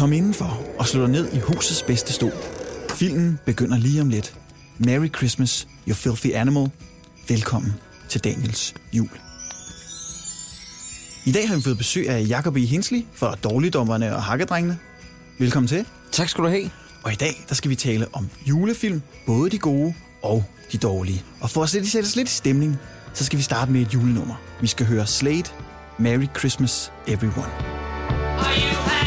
Kom indenfor og slå dig ned i husets bedste stol. Filmen begynder lige om lidt. Merry Christmas, you filthy animal. Velkommen til Daniels jul. I dag har vi fået besøg af Jacob E. Hensley fra Dårligdommerne og Hakkedrengene. Velkommen til. Tak skal du have. Og i dag der skal vi tale om julefilm, både de gode og de dårlige. Og for at sætte os lidt i stemning, så skal vi starte med et julenummer. Vi skal høre Slade, Merry Christmas Everyone. Are you hanging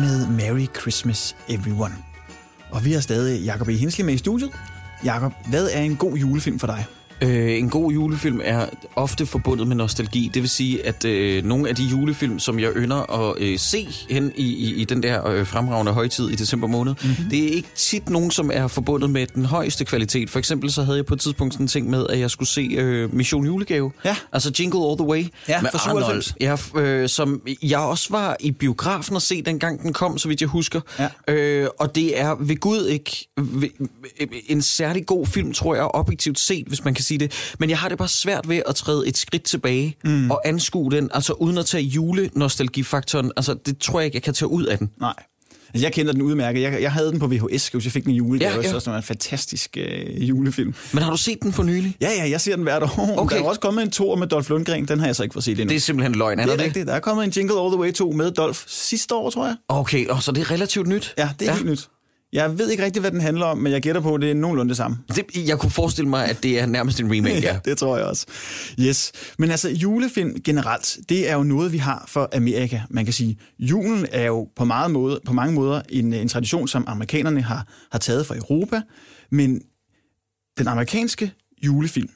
med Merry Christmas Everyone. Og vi har stadig Jacob E. Hensley med i studiet. Jakob, hvad er en god julefilm for dig? Øh, en god julefilm er ofte forbundet med nostalgi. Det vil sige, at øh, nogle af de julefilm, som jeg ynder at øh, se hen i, i, i den der øh, fremragende højtid i december måned, mm-hmm. det er ikke tit nogen, som er forbundet med den højeste kvalitet. For eksempel så havde jeg på et tidspunkt sådan en ting med, at jeg skulle se øh, Mission Julegave. Ja. Altså Jingle All the Way. Ja, med fra 97. Arnold. Ja, øh, som jeg også var i biografen og se, dengang den kom, så vidt jeg husker. Ja. Øh, og det er ved Gud ikke ved, en særlig god film, tror jeg, objektivt set, hvis man kan sige det. Men jeg har det bare svært ved at træde et skridt tilbage mm. og anskue den, altså uden at tage julenostalgifaktoren. Altså, det tror jeg ikke, jeg kan tage ud af den. Nej. Altså, jeg kender den udmærket. Jeg, jeg havde den på VHS, skal jeg fik den i julegave, Ja, ja, så det var en fantastisk øh, julefilm. Men har du set den for nylig? Ja, ja, jeg ser den hvert år. Okay. Der er også kommet en toer med Dolph Lundgren, den har jeg så ikke fået set endnu. Det er simpelthen løgn, er det der er det? rigtigt. Der er kommet en Jingle All The Way 2 med Dolph sidste år, tror jeg. Okay, og så det er relativt nyt? Ja, det er ja. helt nyt. Jeg ved ikke rigtig, hvad den handler om, men jeg gætter på, at det er nogenlunde det samme. Det, jeg kunne forestille mig, at det er nærmest en remake, ja. det tror jeg også. Yes. Men altså, julefilm generelt, det er jo noget, vi har for Amerika. Man kan sige, julen er jo på, meget måde, på mange måder en, en tradition, som amerikanerne har, har taget fra Europa. Men den amerikanske julefilm,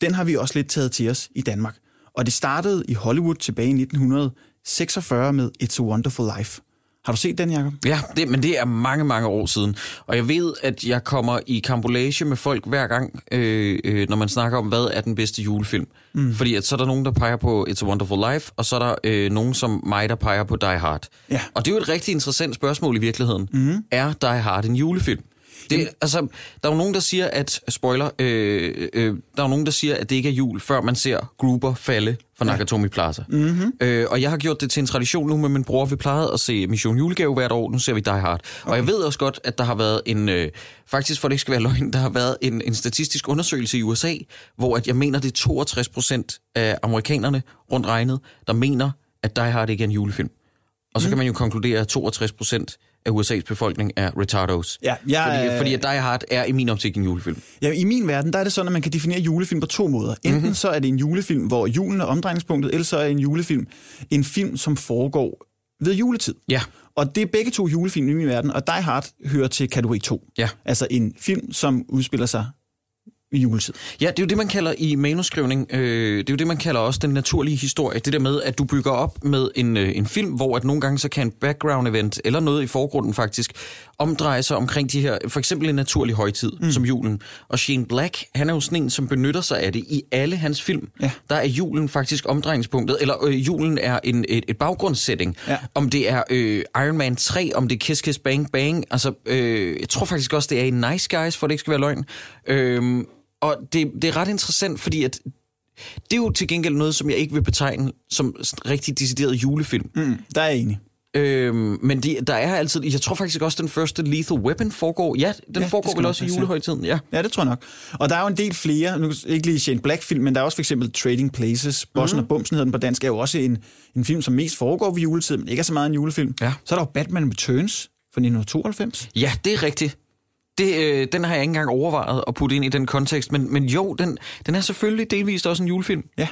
den har vi også lidt taget til os i Danmark. Og det startede i Hollywood tilbage i 1946 med It's a Wonderful Life. Har du set den, Jacob? Ja, det, men det er mange, mange år siden. Og jeg ved, at jeg kommer i kambolage med folk hver gang, øh, øh, når man snakker om, hvad er den bedste julefilm. Mm. Fordi at så er der nogen, der peger på It's a Wonderful Life, og så er der øh, nogen som mig, der peger på Die Hard. Ja. Og det er jo et rigtig interessant spørgsmål i virkeligheden. Mm. Er Die Hard en julefilm? Det, altså, der er jo nogen, der siger, at, spoiler, øh, øh, der er nogen, der siger, at det ikke er jul, før man ser Gruber falde fra Nakatomi Plaza. Mm-hmm. Øh, og jeg har gjort det til en tradition nu med min bror. Vi plejede at se Mission Julegave hvert år. Nu ser vi Die Hard. Okay. Og jeg ved også godt, at der har været en, øh, faktisk for det ikke skal være løgn, der har været en, en statistisk undersøgelse i USA, hvor at jeg mener, det er 62 procent af amerikanerne rundt regnet, der mener, at Die Hard ikke er en julefilm. Og så mm. kan man jo konkludere, at 62 procent af USA's befolkning er retardos. Ja, jeg fordi, er- fordi at Die Hard er i min optik en julefilm. Ja, i min verden, der er det sådan, at man kan definere julefilm på to måder. Enten mm-hmm. så er det en julefilm, hvor julen er omdrejningspunktet, eller så er en julefilm en film, som foregår ved juletid. Ja. Og det er begge to julefilm i min verden, og Die Hard hører til kategori 2. Ja. Altså en film, som udspiller sig i juletid. Ja, det er jo det, man kalder i manuskrivning, øh, det er jo det, man kalder også den naturlige historie. Det der med, at du bygger op med en, øh, en film, hvor at nogle gange så kan en background event, eller noget i forgrunden faktisk, omdreje sig omkring de her, for eksempel en naturlig højtid, mm. som julen. Og Shane Black, han er jo sådan en, som benytter sig af det i alle hans film. Ja. Der er julen faktisk omdrejningspunktet, eller øh, julen er en, et, et baggrundssetting. Ja. Om det er øh, Iron Man 3, om det er Kiss Kiss Bang Bang, altså øh, jeg tror faktisk også, det er i Nice Guys, for det ikke skal være løgn. Øh, og det, det er ret interessant, fordi at det er jo til gengæld noget, som jeg ikke vil betegne som rigtig decideret julefilm. Mm, der er jeg enig. Øhm, men de, der er altid, jeg tror faktisk også, den første Lethal Weapon foregår, ja, den Ja, det foregår vel også i julehøjtiden, ja. Ja, det tror jeg nok. Og der er jo en del flere, nu ikke lige Shane Black-film, men der er også for eksempel Trading Places. Bossen Mhm. og Bumsen hedder den på dansk, er jo også en, en film, som mest foregår ved juletid, men ikke er så meget en julefilm. Ja. Så er der jo Batman Returns fra 1992. Ja, det er rigtigt. Det, øh, den har jeg ikke engang overvejet at putte ind i den kontekst, men, men jo, den, den er selvfølgelig delvist også en julefilm. Ja.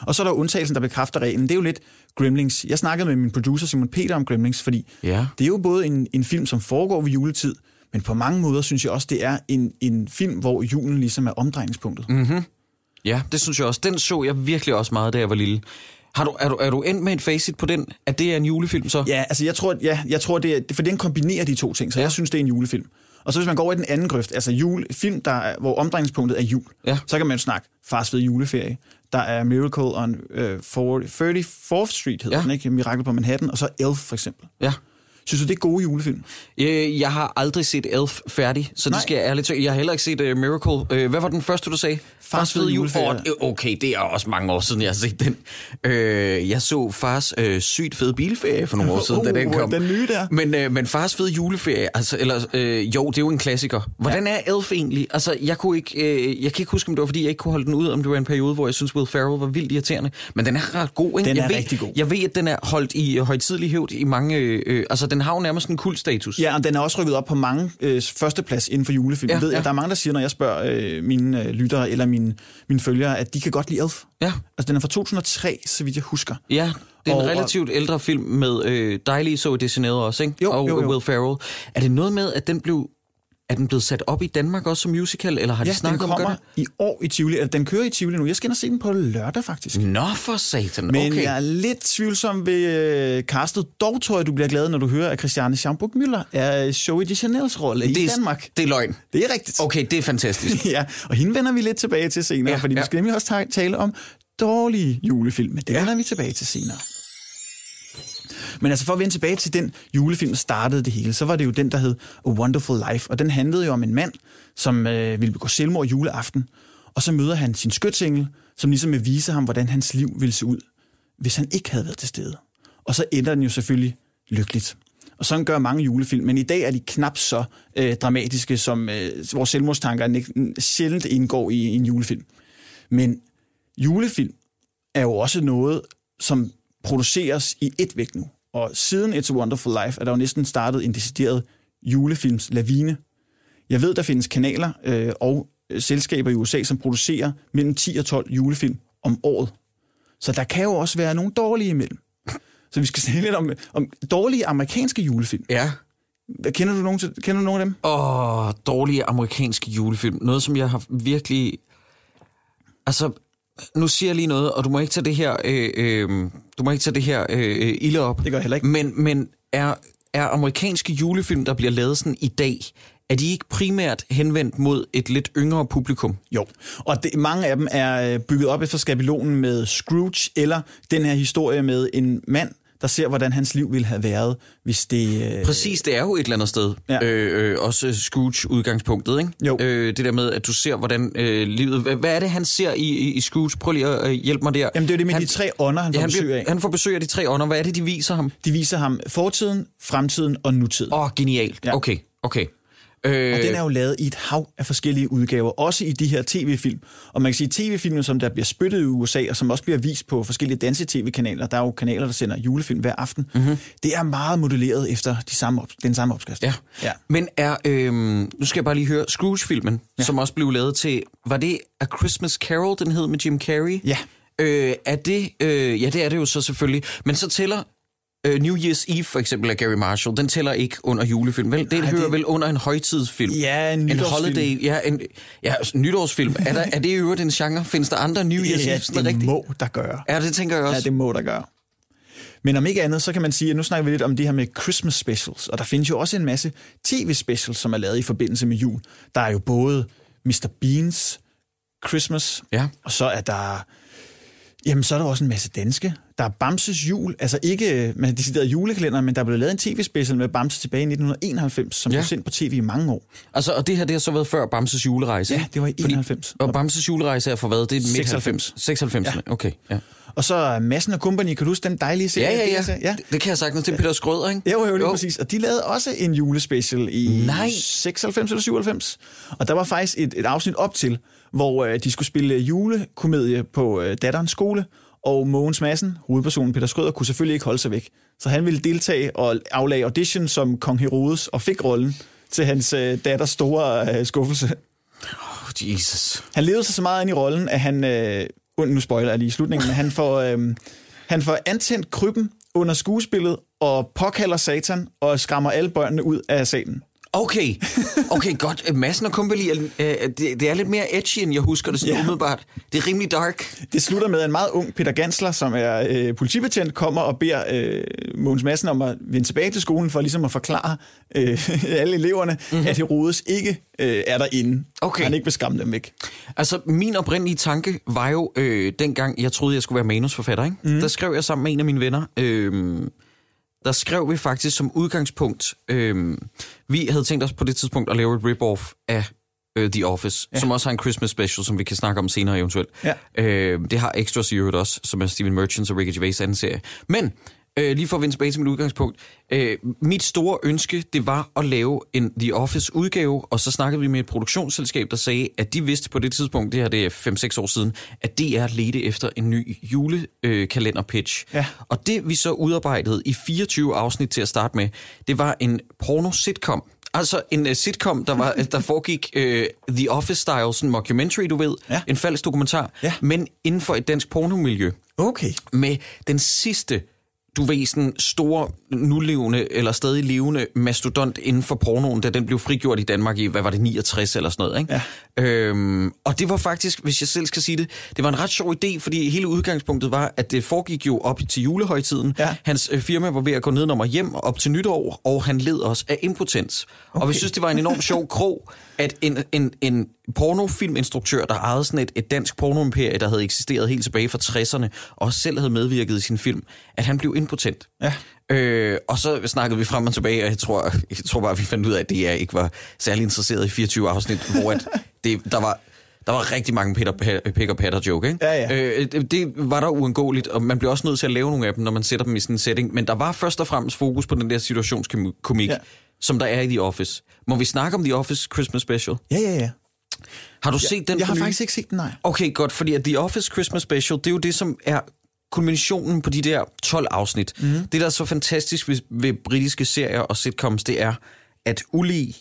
Og så er der undtagelsen, der bekræfter reglen. Det er jo lidt Gremlings. Jeg snakkede med min producer Simon Peter om Gremlings, fordi Ja. det er jo både en, en film, som foregår ved juletid, men på mange måder synes jeg også, det er en, en film, hvor julen ligesom er omdrejningspunktet. Mm. Ja, det synes jeg også. Den så jeg virkelig også meget, da jeg var lille. Har du, er, du, er du endt med et facit på den, at det er en julefilm så? Ja, altså jeg tror, ja, jeg tror det er, for den kombinerer de to ting, så ja. jeg synes, det er en julefilm. Og så hvis man går over i den anden grøft, altså jul, film, der er, hvor omdrejningspunktet er jul, Ja. så kan man jo snakke fars ved juleferie. Der er Miracle on uh, 34th Street, hedder ja. den, ikke? Mirakel på Manhattan, og så Elf for eksempel. ja. Synes du, det er gode julefilm? Øh, Jeg har aldrig set Elf færdig, så Nej. det skal jeg ærligt. Jeg har heller ikke set uh, Miracle. Uh, hvad var den første, du sagde? Fars fede juleferie. Okay, det er også mange år siden, jeg har set den. Uh, jeg så Fars uh, sygt fede bilferie for nogle år siden, da den Uh, kom. den nye der. Men, uh, men Fars fede juleferie, altså, eller, uh, jo, det er jo en klassiker. Hvordan er Elf egentlig? Altså, jeg, kunne ikke, uh, jeg kan ikke huske, om det var, fordi jeg ikke kunne holde den ud, om det var en periode, hvor jeg synes, Will Ferrell var vildt irriterende. Men den er ret god, ikke? Den jeg er ved, rigtig god. Jeg ved, at den er holdt i uh, højtidlig hævd i mange... Øh, altså, den har jo nærmest en kultstatus. Ja, og den er også rykket op på mange øh, førsteplads inden for julefilm. Ja, Ja, ved jeg, ja. Der er mange, der siger, når jeg spørger øh, mine øh, lyttere eller mine, mine følgere, at de kan godt lide Elf. Ja. Altså, den er fra 2003, så vidt jeg husker. Ja, det er en Og- relativt ældre film med øh, dejlige så de Janeiro også, ikke? Jo, og jo, jo. Will Ferrell. Er det noget med, at den blev... Er den blevet sat op i Danmark også som musical, eller har de Ja, den snakket om at kommer gøre i år i Tivoli. Den kører i Tivoli nu. Jeg skal ind og se den på lørdag, faktisk. det? Nå, for satan. Men okay. jeg er lidt tvivlsom ved øh, castet. Dog tror jeg, du bliver glad, når du hører, at Christiane Schaumburg Müller er Joey de Chanels rolle det i Danmark. Det er løgn. Det er rigtigt. Okay, det er fantastisk. ja, og hende vender vi lidt tilbage til senere, Ja, fordi ja. vi skal nemlig også ta- tale om dårlige julefilm, men det ja. vender vi tilbage til senere. Men altså for at vende tilbage til den julefilm, der startede det hele, så var det jo den, der hed A Wonderful Life, og den handlede jo om en mand, som øh, ville begå selvmord juleaften, og så møder han sin skytsengel, som ligesom vil vise ham, hvordan hans liv ville se ud, hvis han ikke havde været til stede. Og så ender den jo selvfølgelig lykkeligt. Og sådan gør mange julefilm, men i dag er de knap så øh, dramatiske, som øh, vores selvmordstanker sjældent indgår i en julefilm. Men julefilm er jo også noget, som produceres i et væk nu. Og siden It's a Wonderful Life er der jo næsten startet en decideret julefilms lavine. Jeg ved, der findes kanaler øh, og øh, selskaber i USA, som producerer mellem 10 og 12 julefilm om året. Så der kan jo også være nogle dårlige imellem. Så vi skal snakke lidt om, om dårlige amerikanske julefilm. Ja. Kender du nogen, kender du nogen af dem? Åh, dårlige amerikanske julefilm. Noget, som jeg har virkelig... Altså, nu siger jeg lige noget, og du må ikke tage det her, øh, øh, du må ikke tage det her øh, ilde op. Det gør jeg heller ikke. Men, men er, er amerikanske julefilm, der bliver lavet sådan i dag, er de ikke primært henvendt mod et lidt yngre publikum? Jo, og det, mange af dem er øh, bygget op efter skabelonen med Scrooge, eller den her historie med en mand, der ser, hvordan hans liv ville have været, hvis det... Øh, Præcis, det er jo et eller andet sted. Ja. Øh, øh, også Scrooge-udgangspunktet, ikke? Jo. Øh, det der med, at du ser, hvordan øh, livet... Hvad, er det, han ser i, i, i Scrooge? Prøv lige at øh, hjælpe mig der. Jamen det er det med han, de tre ånder, han får ja, han, besøg bliver, af. han får besøg af de tre ånder. Hvad er det, de viser ham? De viser ham fortiden, fremtiden og nutiden. Åh, oh, genialt. Ja. Okay, okay. Øh, Og den er jo lavet i et hav af forskellige udgaver, også i de her tv-film. Og man kan sige, tv-filmen, som der bliver spyttet i USA, og som også bliver vist på forskellige danske tv-kanaler, der er jo kanaler, der sender julefilm hver aften, mm-hmm. det er meget modelleret efter de samme op, den samme opskrift. Ja. ja. Men er, øh, nu skal jeg bare lige høre, Scrooge-filmen, ja. som også blev lavet til, var det A Christmas Carol, den hed med Jim Carrey? Ja. Øh, er det, øh, ja det er det jo så selvfølgelig, men så tæller øh, New Year's Eve for eksempel af Gary Marshall, den tæller ikke under julefilm, vel? Det Nej, hører det- vel under en højtidsfilm? Ja, en En nytårsfilm. holiday, ja, en, ja altså, nytårsfilm. Er, der, er det i øvrigt en genre? Findes der andre New Year's Ja, Eve? sådan det rigtigt? må der gøre. Ja, det tænker jeg også. Ja, det må der gøre. Men om ikke andet, så kan man sige, at nu snakker vi lidt om det her med Christmas specials, og der findes jo også en masse tv-specials, som er lavet i forbindelse med jul. Der er jo både Mr. Beans Christmas, Ja. og så er der... Jamen, så er der også en masse danske. Der er Bamses jul, altså ikke med decideret julekalender, men der blev lavet en tv-special med Bamse tilbage i 1991, som Ja. blev sendt på tv i mange år. Altså, og det her, det har så været før Bamses julerejse? Ja, det var i 91. Og Bamses julerejse er for hvad? Det er midt 96. 96. 96. Ja. Okay, ja. Og så Madsen og Company, kan du huske den dejlige serie? Ja, ja, ja. Det, ja. Det, kan jeg sagtens. Det er Peter Skrøder, ikke? Jo, jo, lige præcis. Og de lavede også en julespecial i Nej. 96 eller 97. Og der var faktisk et, et afsnit op til, hvor øh, de skulle spille julekomedie på øh, datterens skole, og Mogens Madsen, hovedpersonen Peter Skrøder, kunne selvfølgelig ikke holde sig væk. Så han ville deltage og aflagde audition som kong Herodes, og fik rollen til hans øh, datters store øh, skuffelse. Oh, Jesus. Han levede sig så meget ind i rollen, at han, øh, nu spoiler jeg lige i slutningen, men han får, øh, han får antændt krybben under skuespillet, og påkalder satan, og skræmmer alle børnene ud af salen. Okay, okay, godt. Massen og Company, øh, det, det er lidt mere edgy, end jeg husker det sådan ja. umiddelbart. Det er rimelig dark. Det slutter med, at en meget ung Peter Gansler, som er øh, politibetjent, kommer og beder øh, Mogens Madsen om at vende tilbage til skolen, for ligesom at forklare øh, alle eleverne, mm-hmm. at Herodes ikke øh, er derinde. Okay. Han ikke vil skræmme dem væk. Altså, min oprindelige tanke var jo, øh, dengang jeg troede, jeg skulle være manusforfatter, ikke? Mm. der skrev jeg sammen med en af mine venner, øh, der skrev vi faktisk som udgangspunkt, øh, vi havde tænkt os på det tidspunkt at lave et rip-off af øh, The Office, ja. som også har en Christmas special, som vi kan snakke om senere eventuelt. Ja. Øh, det har Extras i øvrigt også, som er Steven Merchants og Ricky Gervais anden serie. Men, øh, lige for at vende tilbage til mit udgangspunkt, øh, mit store ønske, det var at lave en The Office udgave, og så snakkede vi med et produktionsselskab, der sagde, at de vidste på det tidspunkt, det her det er 5-6 år siden, at DR ledte efter en ny julekalenderpitch. Ja. Og det vi så udarbejdede i 24 afsnit til at starte med, det var en porno-sitcom. Altså en uh, sitcom, der, var, der foregik uh, The Office-style, sådan en mockumentary, du ved. Ja. En falsk dokumentar, Ja. men inden for et dansk pornomiljø. Okay. Med den sidste, du ved, sådan store, nulevende eller stadig levende mastodont inden for pornoen, da den blev frigjort i Danmark i, hvad var det, 69 eller sådan noget, ikke? Ja. Øhm, og det var faktisk, hvis jeg selv skal sige det, det var en ret sjov idé, fordi hele udgangspunktet var, at det foregik jo op til julehøjtiden. Ja. Hans øh, firma var ved at gå ned og hjem op til nytår, og han led også af impotens. Okay. Og vi synes, det var en enorm sjov krog, at en, en, en pornofilminstruktør, der ejede sådan et, et dansk pornoimperie, der havde eksisteret helt tilbage fra 60'erne, og selv havde medvirket i sin film, at han blev impotent. Ja. Øh, og så snakkede vi frem og tilbage, og jeg tror, jeg tror bare, vi fandt ud af, at det ikke var særlig interesseret i 24 afsnit, hvor at det, der var... Der var rigtig mange Peter, Pick og Patter joke, ikke? Ja, ja. Øh, det, det var der uundgåeligt, og man bliver også nødt til at lave nogle af dem, når man sætter dem i sådan en setting. Men der var først og fremmest fokus på den der situationskomik, ja. som der er i The Office. Må vi snakke om The Office Christmas Special? Ja, ja, ja. Har du set den Jeg har nylig? faktisk ikke set den, nej. Okay, godt, fordi at The Office Christmas Special, det er jo det, som er kulminationen på de der 12 afsnit. Mm. Det, der er så fantastisk ved, ved britiske serier og sitcoms, det er, at ulige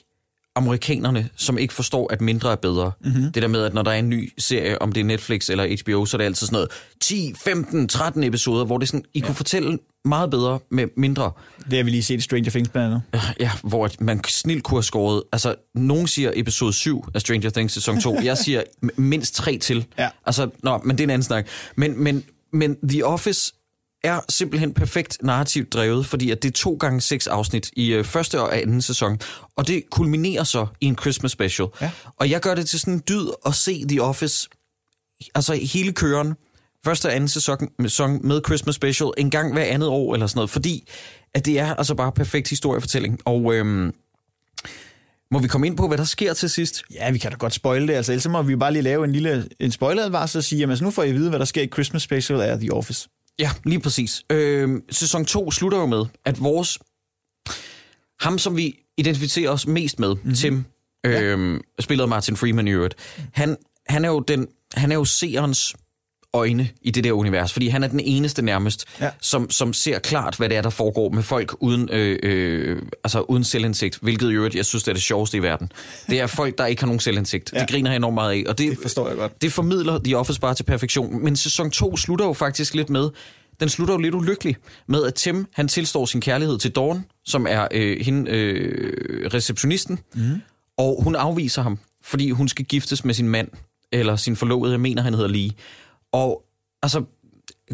amerikanerne, som ikke forstår, at mindre er bedre. Mm-hmm. Det der med, at når der er en ny serie, om det er Netflix eller HBO, så er det altid sådan noget 10, 15, 13 episoder, hvor det sådan, I ja. kunne fortælle meget bedre med mindre. Det har vi lige set i Stranger Things blandt andet. Ja, hvor man snilt kunne have skåret... Altså, nogen siger episode 7 af Stranger Things sæson 2. Jeg siger mindst 3 til. Ja. Altså, nå, men det er en anden snak. Men, men, men The Office er simpelthen perfekt narrativt drevet, fordi at det er to gange seks afsnit i øh, første og anden sæson, og det kulminerer så i en Christmas special. Ja. Og jeg gør det til sådan en dyd at se The Office, altså hele køren, første og anden sæson, med Christmas special, en gang hver andet år eller sådan noget, fordi at det er altså bare perfekt historiefortælling. Og øhm, må vi komme ind på, hvad der sker til sidst? Ja, vi kan da godt spoile det. Altså, ellers så må vi bare lige lave en lille en spoileradvarsel og sige, jamen, altså, nu får I at vide, hvad der sker i Christmas Special af The Office. Ja, lige præcis. Øh, sæson 2 slutter jo med, at vores... Ham, som vi identificerer os mest med, mm-hmm. Tim, øh, ja. spillet af Martin Freeman i øvrigt, han, han, er jo den, han er jo seerens øjne i det der univers, fordi han er den eneste nærmest, Ja. som, som ser klart, hvad det er, der foregår med folk uden, øh, øh, altså uden selvindsigt, hvilket i øvrigt, jeg synes, det er det sjoveste i verden. Det er folk, der ikke har nogen selvindsigt. Ja. Det griner jeg enormt meget af, og det, Det forstår jeg godt. det formidler The Office bare til perfektion. Men sæson 2 slutter jo faktisk lidt med, den slutter jo lidt ulykkelig med, at Tim, han tilstår sin kærlighed til Dawn, som er øh, hende, øh, receptionisten, mm. og hun afviser ham, fordi hun skal giftes med sin mand, eller sin forlovede, jeg mener, han hedder Lee. Og altså,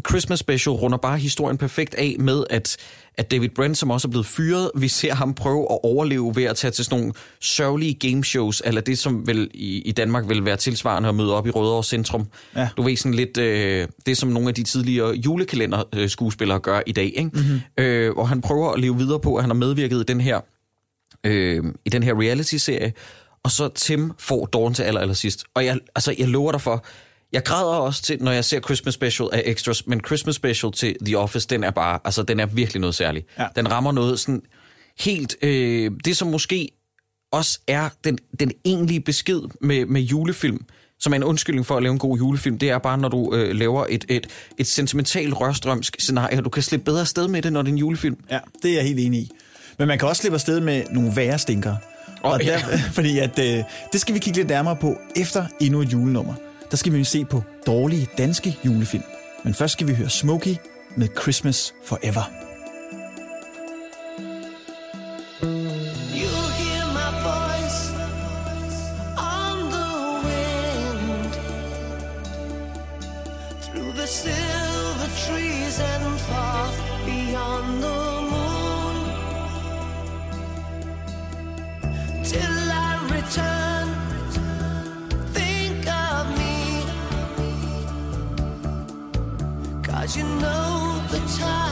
Christmas Special runder bare historien perfekt af med, at, at David Brent, som også er blevet fyret, vi ser ham prøve at overleve ved at tage til sådan nogle sørgelige gameshows, eller det, som vel i, i Danmark vil være tilsvarende at møde op i Rødovre Centrum. Ja. Du ved sådan lidt, øh, det som nogle af de tidligere julekalender skuespillere gør i dag, ikke? Mm-hmm. Øh, hvor han prøver at leve videre på, at han har medvirket i den her, øh, i den her reality-serie, og så Tim får Dawn til aller, aller sidst. Og jeg, altså, jeg lover dig for, jeg græder også til, når jeg ser Christmas Special af Extras, men Christmas Special til The Office, den er bare, altså den er virkelig noget særligt. Ja. Den rammer noget sådan helt, øh, det som måske også er den, den egentlige besked med, med julefilm, som er en undskyldning for at lave en god julefilm, det er bare, når du øh, laver et, et, et sentimentalt rørstrømsk scenarie, og du kan slippe bedre afsted med det, når det er en julefilm. Ja, det er jeg helt enig i. Men man kan også slippe afsted med nogle værre stinker. Åh, og ja. der, fordi at, øh, det skal vi kigge lidt nærmere på efter endnu et julenummer. Der skal vi se på dårlige danske julefilm. Men først skal vi høre Smokey med Christmas Forever. You know the time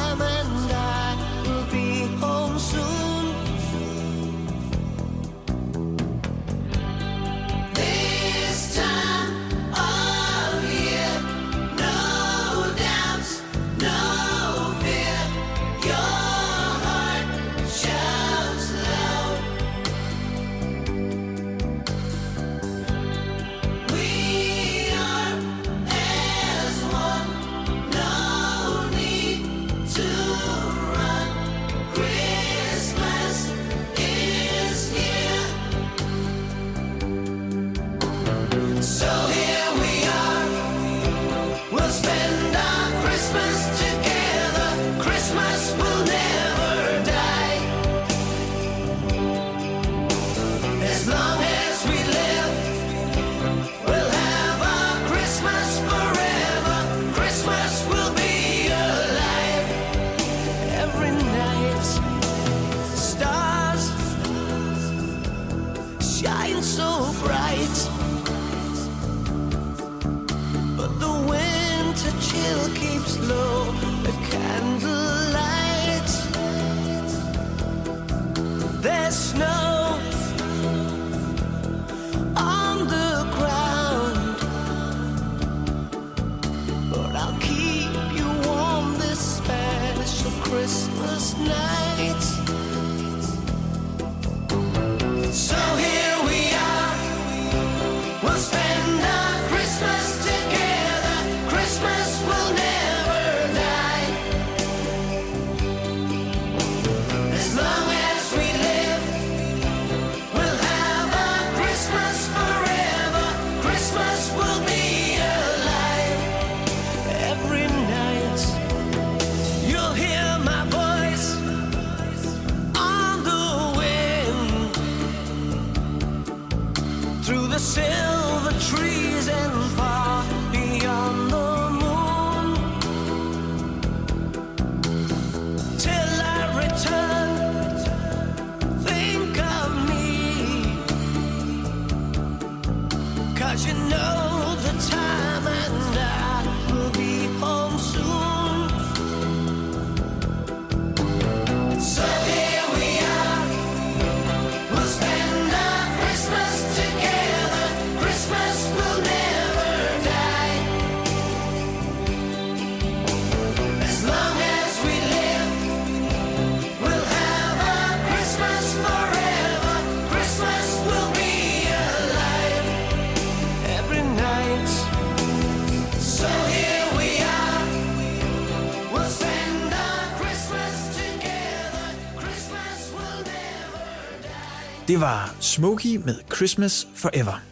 Det var Smokey med Christmas Forever.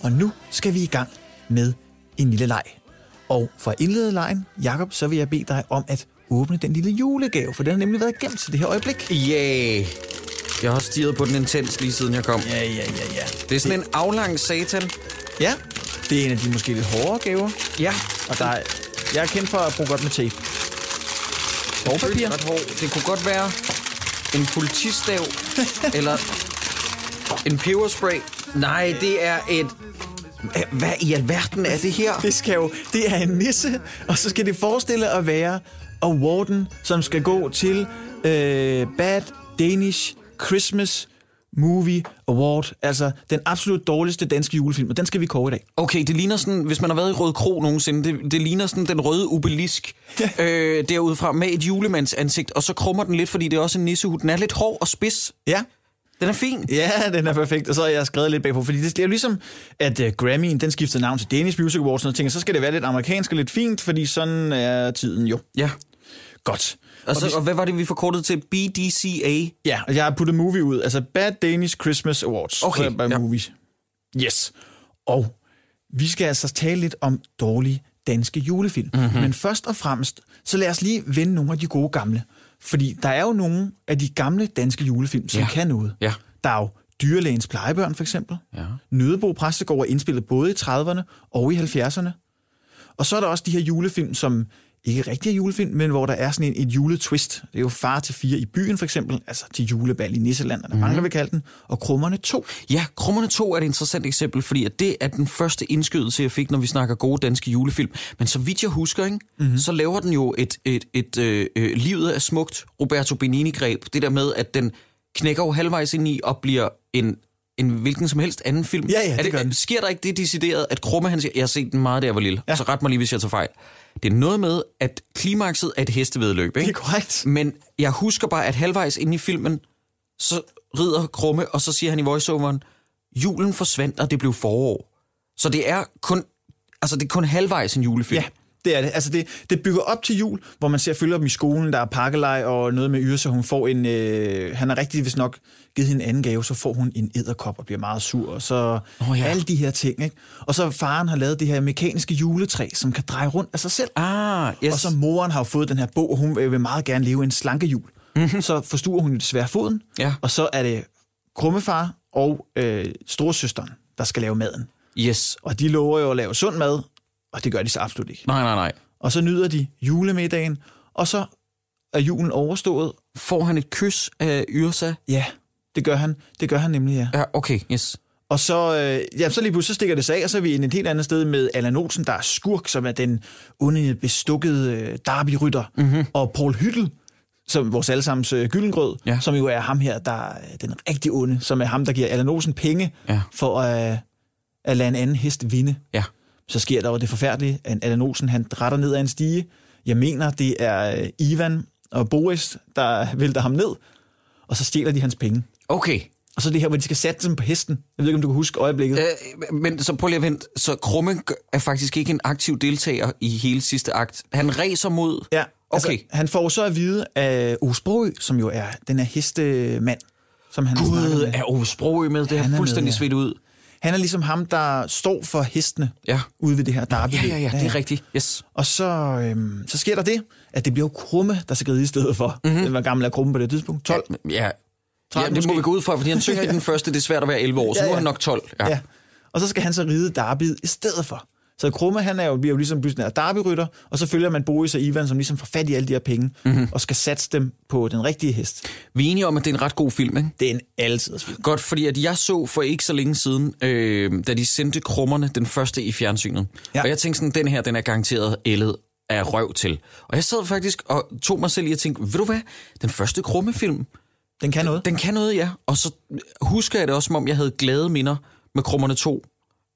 Og nu skal vi i gang med en lille leg. Og for at indlede lejen, Jakob, så vil jeg bede dig om at åbne den lille julegave, for den har nemlig været gemt til det her øjeblik. Yeah. Jeg har stirret på den intens lige siden jeg kom. Ja, ja, ja, ja. Det er sådan en aflang satan. Ja, det er en af de måske lidt hårdere gaver. Ja. Og der er, jeg er kendt for at bruge godt med tape. Og papir. Ret hård. Det kunne godt være en politistav, eller en peberspray. Nej, det er et... Hvad i alverden er det her? Det skal jo, det er en nisse, og så skal det forestille at være awarden, som skal gå til øh, Bad Danish Christmas Movie Award, altså den absolut dårligste danske julefilm, og den skal vi kåre i dag. Okay, det ligner sådan, hvis man har været i Røde Kro nogensinde, det, det ligner sådan den røde obelisk øh, derudfra med et julemands ansigt, og så krummer den lidt, fordi det er også en nissehud. Den er lidt hård og spids. Ja, Den er fin. Ja, den er perfekt, og så har jeg skrevet lidt bagpå, fordi det, det er jo ligesom, at uh, Grammy'en, den skiftede navn til Danish Music Awards, og tænker, så skal det være lidt amerikansk og lidt fint, fordi sådan er tiden jo. Ja. Godt. Og, så, vi- og hvad var det, vi forkortede til? BDCA? Ja, og jeg har puttet movie ud, altså Bad Danish Christmas Awards. Okay, Så ja. movie. Yes. Og vi skal altså tale lidt om dårlige danske julefilm. Mhm. Mm-hmm. Men først og fremmest, så lad os lige vende nogle af de gode gamle. Fordi der er jo nogle af de gamle danske julefilm, som Ja. kan noget. Ja. Der er jo Dyrlægens plejebørn, for eksempel. Ja. Nødebo Præstegård er indspillet både i 30'erne og i 70'erne. Og så er der også de her julefilm, som ikke rigtig er julefilm, men hvor der er sådan en, et juletwist. Det er jo Far til fire i byen, for eksempel. Altså til julebal i Nisseland, eller mange vil kalde den. Og Krummerne 2. Ja, Krummerne 2 er et interessant eksempel, fordi at det er den første indskydelse, jeg fik, når vi snakker gode danske julefilm. Men så vidt jeg husker, ikke, mm-hmm. så laver den jo et, et, et øh, øh, livet er smukt Roberto Benini-greb. Det der med, at den knækker jo halvvejs ind i og bliver en, en hvilken som helst anden film. Ja, ja, er det gør den. Sker der ikke det decideret, at Krumme, han siger, jeg har set den meget, da jeg var lille, ja. så ret mig lige, hvis jeg tager fejl. Det er noget med, at klimakset er et hestevedløb, ikke? Det er korrekt. Men jeg husker bare, at halvvejs inde i filmen, så rider Krumme, og så siger han i voiceoveren, julen forsvandt, og det blev forår. Så det er kun, altså det er kun halvvejs en julefilm. Ja, det er det. Altså det, det bygger op til jul, hvor man ser følger dem i skolen, der er pakkelej og noget med Yrsa. Hun får en, øh, han har rigtig vist nok givet hende en anden gave, så får hun en edderkop og bliver meget sur. Og så Åh, ja. alle de her ting. Ikke? Og så faren har lavet det her mekaniske juletræ, som kan dreje rundt af sig selv. Ah, yes. Og så moren har jo fået den her bog, og hun vil meget gerne leve en slanke jul. Mm-hmm. Så forstuer hun desværre foden. Ja. og så er det krummefar og øh, storesøsteren, der skal lave maden. Yes. Og de lover jo at lave sund mad, og det gør de så absolut ikke. Nej, nej, nej. Og så nyder de julemiddagen, og så er julen overstået. Får han et kys af Yrsa? Ja, det gør han. Det gør han nemlig, ja. Ja, okay, yes. Og så, øh, ja, så lige pludselig så stikker det sig af, og så er vi inde et helt andet sted med Allan Olsen, der er skurk, som er den onde, bestukkede øh, derby-rytter, mm-hmm. og Paul Hyttel, som vores allesammens øh, gyldengrød, Ja. som jo er ham her, der er den rigtig onde, som er ham, der giver Allan Olsen penge Ja. for øh, at lade en anden hest vinde. Ja. Så sker der jo det forfærdelige, at Allan Olsen han retter ned ad en stige. Jeg mener, det er øh, Ivan og Boris, der vælter ham ned, og så stjæler de hans penge. Okay. Og så det her, hvor de skal sætte dem på hesten. Jeg ved ikke, om du kan huske øjeblikket. Øh, men så prøv lige at vente. Så Krumme er faktisk ikke en aktiv deltager i hele sidste akt. Han racer mod... Ja, altså, Okay. han får så at vide af Sprogø, som jo er den her hestemand, som han Gud, er Sprogø med? Det er har fuldstændig ja. svedt ud. Han er ligesom ham, der står for hestene Ja. ude ved det her derby. Ja, ja, ja, det er rigtigt. Yes. Og så, øhm, så sker der det, at det bliver jo Krumme, der skal ride i stedet for. Mhm. Mm-hmm. Hvor gammel er Krumme på det tidspunkt? 12? Ja. Ja, 13 det må måske. vi gå ud fra, fordi han synger i den første, det er svært at være 11 år, så Ja, nu er ja. han nok 12. Ja. Ja. ja. og så skal han så ride Darby i stedet for. Så Krumme, han er jo, bliver jo ligesom pludselig en Darby-rytter, og så følger man Boris og Ivan, som ligesom får fat i alle de her penge, mm-hmm. og skal satse dem på den rigtige hest. Vi er enige om, at det er en ret god film, ikke? Det er en altid film. Godt, fordi at jeg så for ikke så længe siden, øh, da de sendte krummerne den første i fjernsynet. Ja. Og jeg tænkte sådan, den her, den er garanteret ældet af røv til. Og jeg sad faktisk og tog mig selv i at tænke, ved du hvad, den første krummefilm, Den kan noget. den kan noget, ja. Og så husker jeg det også, som om jeg havde glade minder med Krummerne 2.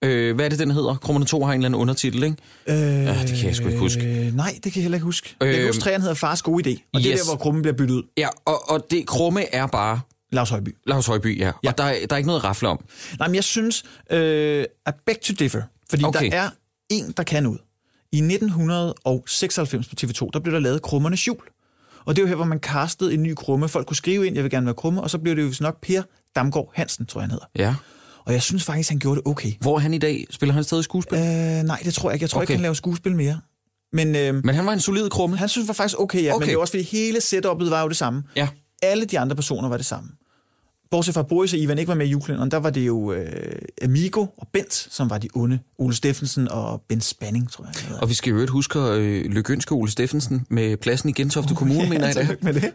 Øh, hvad er det, den hedder? Krummerne 2 har en eller anden undertitel, ikke? Øh, Ja, det kan jeg sgu ikke huske. Nej, det kan jeg heller ikke huske. Øh, jeg kan Øh, huske, træerne hedder Fars gode idé, og det er yes. der, hvor Krummen bliver byttet ud. Ja, og, og det krumme er bare Lars Højby. Lars Højby, ja. Ja. Og der, er- der er ikke noget at rafle om. Nej, men jeg synes, øh, at beg to differ, fordi okay. Der er en, der kan noget. I 1996 på TV2, der blev der lavet Krummernes Jul. Og det er jo her, hvor man castede en ny krumme. Folk kunne skrive ind, jeg vil gerne være krumme, og så blev det jo nok Per Damgaard Hansen, tror jeg, han hedder. Ja. Og jeg synes faktisk, han gjorde det okay. Hvor er han i dag? Spiller han stadig skuespil? Øh, nej, det tror jeg ikke. Jeg tror okay. ikke, han laver skuespil mere. Men øh, Men han var en solid krumme. han synes var faktisk okay, ja. Okay. Men det var også, fordi hele setup'et var jo det samme. Ja. Alle de andre personer var det samme. Bortset fra Boris og Ivan ikke var med i julekalenderen, der var det jo øh, Amigo og Bent, som var de onde. Ole Steffensen og Ben Spanning, tror jeg. Og vi skal jo øvrigt huske øh, lykønske Ole Steffensen med pladsen i Gentofte Kommune, mener jeg tillykke med det.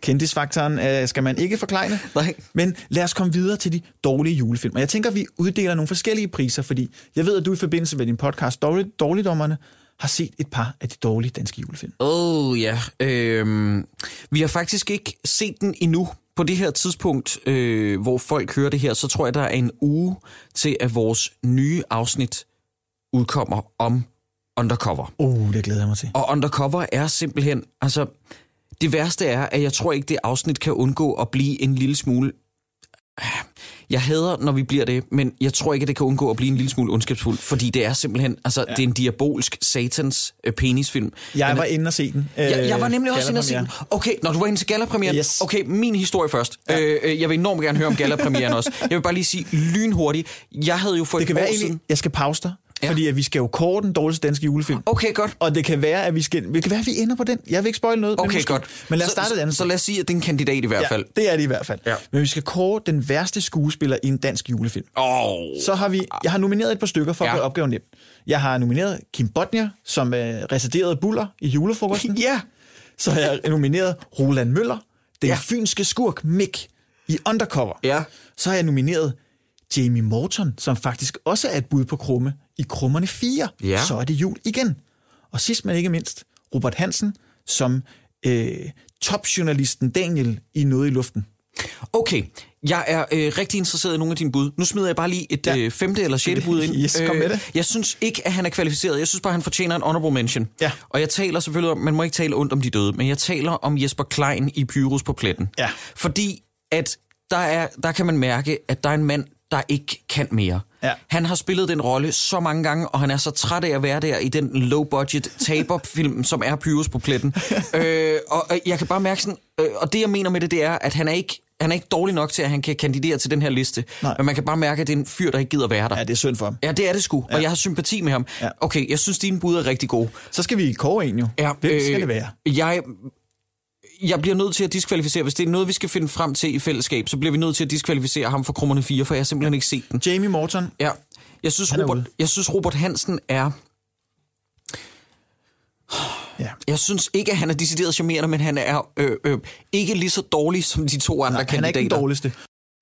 Kendisfaktoren øh, skal man ikke forklejne. Nej. Men lad os komme videre til de dårlige julefilm. Og jeg tænker, at vi uddeler nogle forskellige priser, fordi jeg ved, at du i forbindelse med din podcast Dårlig, Dårligdommerne har set et par af de dårlige danske julefilm. Åh, oh, ja. Øhm, vi har faktisk ikke set den endnu. På det her tidspunkt, øh, hvor folk hører det her, så tror jeg, der er en uge til, at vores nye afsnit udkommer om Undercover. Oh, det glæder jeg mig til. Og Undercover er simpelthen, altså, det værste er, at jeg tror ikke, det afsnit kan undgå at blive en lille smule... Jeg hader, når vi bliver det, men jeg tror ikke, det kan undgå at blive en lille smule ondskabsfuldt, fordi det er simpelthen, altså, ja. det er en diabolsk satans øh, penisfilm. Jeg er- var inde og se den. jeg, jeg var nemlig også inde og se den. Okay, når du var inde til gallapremieren. Yes. Okay, min historie først. Ja. Øh, øh, jeg vil enormt gerne høre om gallapremieren også. Jeg vil bare lige sige lynhurtigt. Jeg havde jo for Det et kan år være, siden... jeg skal pause dig, ja. Fordi at vi skal jo kåre den dårligste danske julefilm. Okay, godt. Og det kan være, at vi skal, det kan være, at vi ender på den. Jeg vil ikke spoil noget. men, Okay, måske. godt. men lad os Så- starte et andet Så, så lad os sige, at det er en kandidat i hvert fald. Ja, det er det i hvert fald. Ja. Men vi skal kåre den værste skuespiller i en dansk julefilm. Oh. Så har vi, jeg har nomineret et par stykker for at Ja. gøre opgaven nem. Jeg har nomineret Kim Bodnia, som øh, residerede buller i julefrokosten. Ja. Så har jeg nomineret Roland Møller, den. Ja. fynske skurk Mick i Undercover. Ja. Så har jeg nomineret Jamie Morton, som faktisk også er et bud på Krumme i Krummerne 4. Ja. Så er det jul igen. Og sidst men ikke mindst, Robert Hansen som øh, topjournalisten Daniel i Noget i luften. Okay, jeg er øh, rigtig interesseret i nogle af dine bud. Nu smider jeg bare lige et Ja. øh, femte eller sjette bud ind. Øh, Yes, kom med det. Jeg synes ikke, at han er kvalificeret. Jeg synes bare, at han fortjener en honorable mention. Ja. Og jeg taler selvfølgelig om, man må ikke tale ondt om de døde, men jeg taler om Jesper Klein i Pyrus på pletten. Ja. Fordi at der, er, der kan man mærke, at der er en mand, der ikke kan mere. Ja. Han har spillet den rolle så mange gange, og han er så træt af at være der i den low-budget taber-film, som er Pyrus på pletten. øh, og øh, jeg kan bare mærke sådan, øh, og det jeg mener med det, det er, at han er ikke han er ikke dårlig nok til, at han kan kandidere til den her liste. Nej. Men man kan bare mærke, at det er en fyr, der ikke gider være der. Ja, det er synd for ham. Ja, det er det sgu, og jeg har sympati med ham. Ja. Okay, jeg synes, dine bud er rigtig gode. Så skal vi kåre en jo. Hvem skal det være? Jeg, jeg bliver nødt til at diskvalificere. Hvis det er noget, vi skal finde frem til i fællesskab, så bliver vi nødt til at diskvalificere ham for Krummerne 4, for jeg har simpelthen ikke set den. Jamie Morton. Ja. Jeg synes, Han er Robert, ude. jeg synes, Robert Hansen er... Ja. Jeg synes ikke, at han er decideret charmerende, men han er øh, øh, ikke lige så dårlig som de to andre Nej, han er kandidater. ikke den dårligste.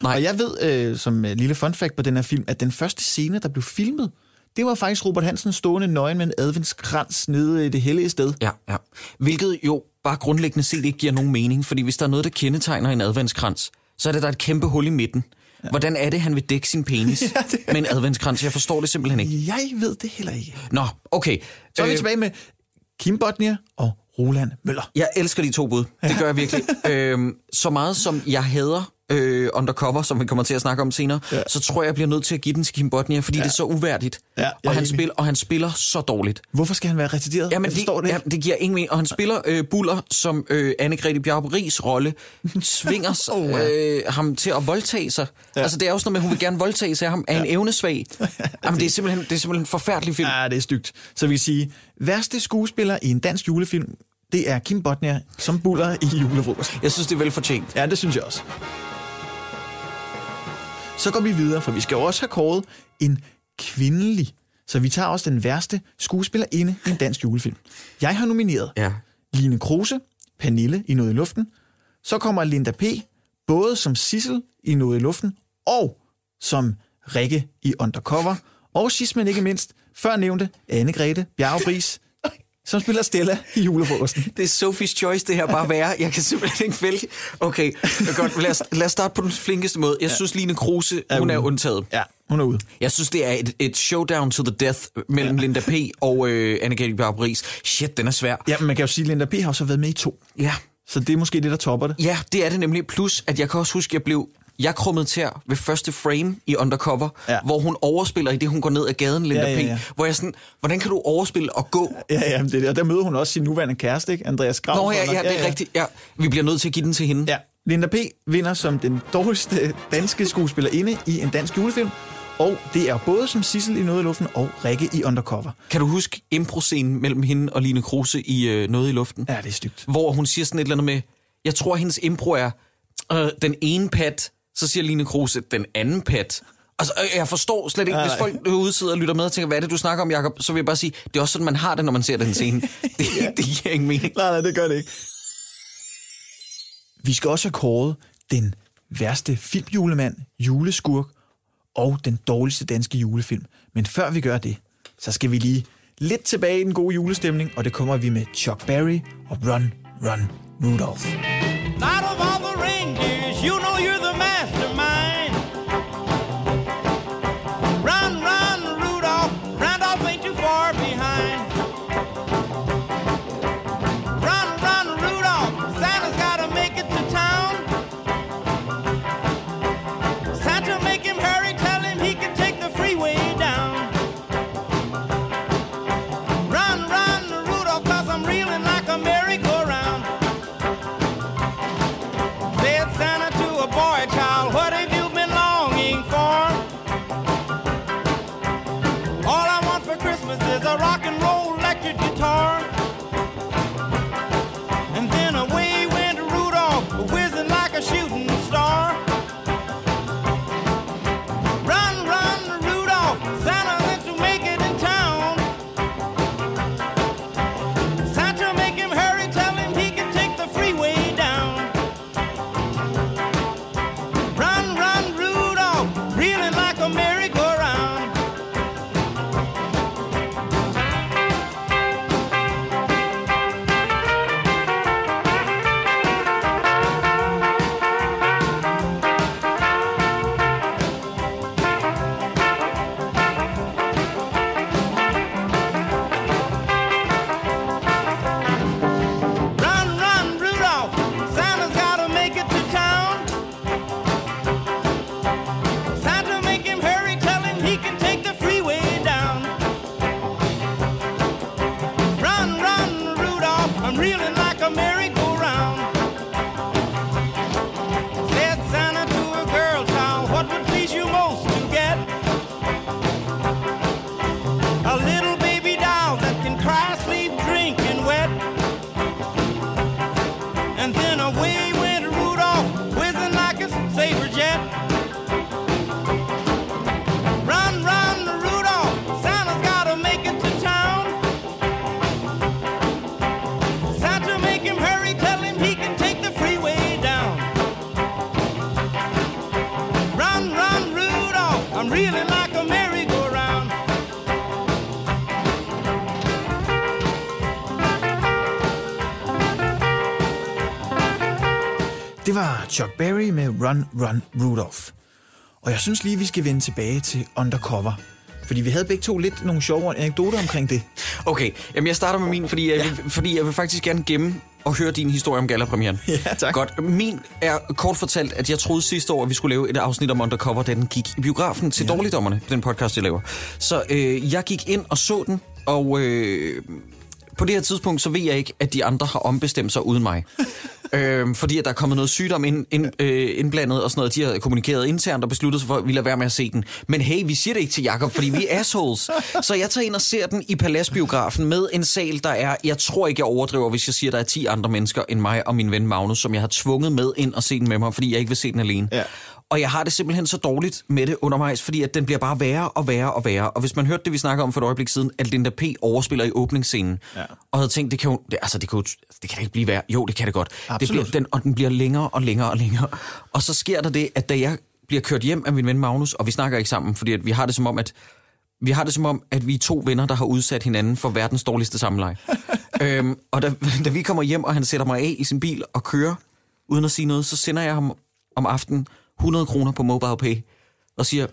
Nej. Og jeg ved, øh, som øh, lille fun fact på den her film, at den første scene, der blev filmet, det var faktisk Robert Hansen stående nøgen med en adventskrans nede i det hellige sted. Ja, ja. Hvilket jo bare grundlæggende set ikke giver nogen mening, fordi hvis der er noget, der kendetegner en adventskrans, så er det, der er et kæmpe hul i midten. Ja. Hvordan er det, han vil dække sin penis ja, det med en adventskrans? Jeg forstår det simpelthen ikke. Jeg ved det heller ikke. Nå, okay. Så er vi Øh, tilbage med Kim Bodnia og Roland Møller. Jeg elsker de to bud. Det gør jeg virkelig. øhm, så meget som jeg hader øh, Undercover, som vi kommer til at snakke om senere, ja. så tror jeg, jeg bliver nødt til at give den til Kim Bodnia, fordi ja. det er så uværdigt. Ja, og, han spiller, og han spiller så dårligt. Hvorfor skal han være retideret? Jamen, jeg forstår det, ja, ikke. det giver ingen mening. Og han spiller øh, Buller, som øh, Anne-Grethe Bjarup Ries rolle tvinger Oh, ja. øh, ham til at voldtage sig. Ja. Altså, det er også noget med, at hun vil gerne voldtage sig af ham, er en evnesvag. Jamen, det er simpelthen, det er simpelthen en forfærdelig film. Ja, det er stygt. Så vi sige, værste skuespiller i en dansk julefilm, det er Kim Bodnia som buller i julefrokosten. Jeg synes, det er velfortjent. Ja, det synes jeg også. Så går vi videre, for vi skal jo også have kåret en kvindelig. Så vi tager også den værste skuespillerinde i en dansk julefilm. Jeg har nomineret Ja. Line Kruse, Pernille i Noget i Luften. Så kommer Linda P. både som Sissel i Noget i Luften og som Rikke i Undercover. Og sidst men ikke mindst, før nævnte Anne-Grethe Bjergbris, som spiller Stella i julefrokosten. Det er Sophie's Choice, det her bare være. Jeg kan simpelthen ikke vælge. Okay, godt. Lad os, lad os starte på den flinkeste måde. Jeg synes, Line Kruse, hun er ude. undtaget. Ja, hun er ude. Jeg synes, det er et, et showdown to the death mellem ja. Linda P. og øh, Anne-Grethe Barbris. Shit, den er svær. Ja, men man kan jo sige, at Linda P. har så været med i to. Ja. Så det er måske det, der topper det. ja, det er det nemlig. Plus, at jeg kan også huske, at jeg blev... Jeg krummede til ved første frame i Undercover, Ja. ja. hvor hun overspiller i det, hun går ned ad gaden, Linda Ja, ja, ja. P. Hvor jeg sådan, hvordan kan du overspille og gå? Ja, ja, det det. Og der møder hun også sin nuværende kæreste, ikke? Andreas Grav. Nå ja, ja, det er rigtigt. Ja, vi bliver nødt til at give den til hende. Ja. Linda P. vinder som den dårligste danske skuespillerinde i en dansk julefilm. Og det er både som Sissel i Noget i Luften og Rikke i Undercover. Kan du huske impro-scenen mellem hende og Line Kruse i øh, Noget i luften? Ja, det er stygt. Hvor hun siger sådan et eller andet med, jeg tror, hendes impro er, øh, den ene pat, så siger Line Kruse, den anden pat. Altså, øh, jeg forstår slet ikke, hvis nej. folk derude sidder og lytter med og tænker, hvad er det, du snakker om, Jacob? Så vil jeg bare sige, det er også sådan, man har det, når man ser den scene. Det, det giver ingen mening. Nej, nej, det gør det ikke. Vi skal også have kåret den værste filmjulemand, juleskurk og den dårligste danske julefilm. Men før vi gør det, så skal vi lige lidt tilbage i den gode julestemning, og det kommer vi med Chuck Berry og Run, Run, Rudolph. Out of all the reindeers, Chuck Berry med Run, Run, Rudolph. Og jeg synes lige, vi skal vende tilbage til Undercover. Fordi vi havde begge to lidt nogle sjove anekdoter omkring det. Okay, jamen jeg starter med min, fordi jeg, vil, fordi jeg vil faktisk gerne gemme og høre din historie om gallapremieren. Ja, tak. Godt. Min er kort fortalt, at jeg troede sidste år, at vi skulle lave et afsnit om Undercover, da den gik i biografen til ja. Dårligdommerne, den podcast, jeg laver. Så øh, jeg gik ind og så den, og øh, på det her tidspunkt, så ved jeg ikke, at de andre har ombestemt sig uden mig. øhm, fordi at der er kommet noget sygdom ind, ind, øh, indblandet og sådan noget. De har kommunikeret internt og besluttet sig for, at vi lader være med at se den. Men hey, vi siger det ikke til Jakob, fordi vi er assholes. Så jeg tager ind og ser den i Paladsbiografen med en sal, der er, jeg tror ikke, jeg overdriver, hvis jeg siger, at der er 10 andre mennesker end mig og min ven Magnus, som jeg har tvunget med ind og se den med mig, fordi jeg ikke vil se den alene. Ja. Og jeg har det simpelthen så dårligt med det undervejs, fordi at den bliver bare værre og værre og værre. Og hvis man hørte det, vi snakker om for et øjeblik siden, at Linda P. overspiller i åbningsscenen, ja. og havde tænkt, det kan jo, det, altså det kan, jo, det kan da ikke blive værre. Jo, det kan det godt. Det Absolut. bliver, den, og den bliver længere og længere og længere. Og så sker der det, at da jeg bliver kørt hjem af min ven Magnus, og vi snakker ikke sammen, fordi at vi har det som om, at vi har det som om, at vi er to venner, der har udsat hinanden for verdens dårligste sammenleje. øhm, og da, da vi kommer hjem, og han sætter mig af i sin bil og kører, uden at sige noget, så sender jeg ham om aftenen 100 kroner på MobilePay, og siger,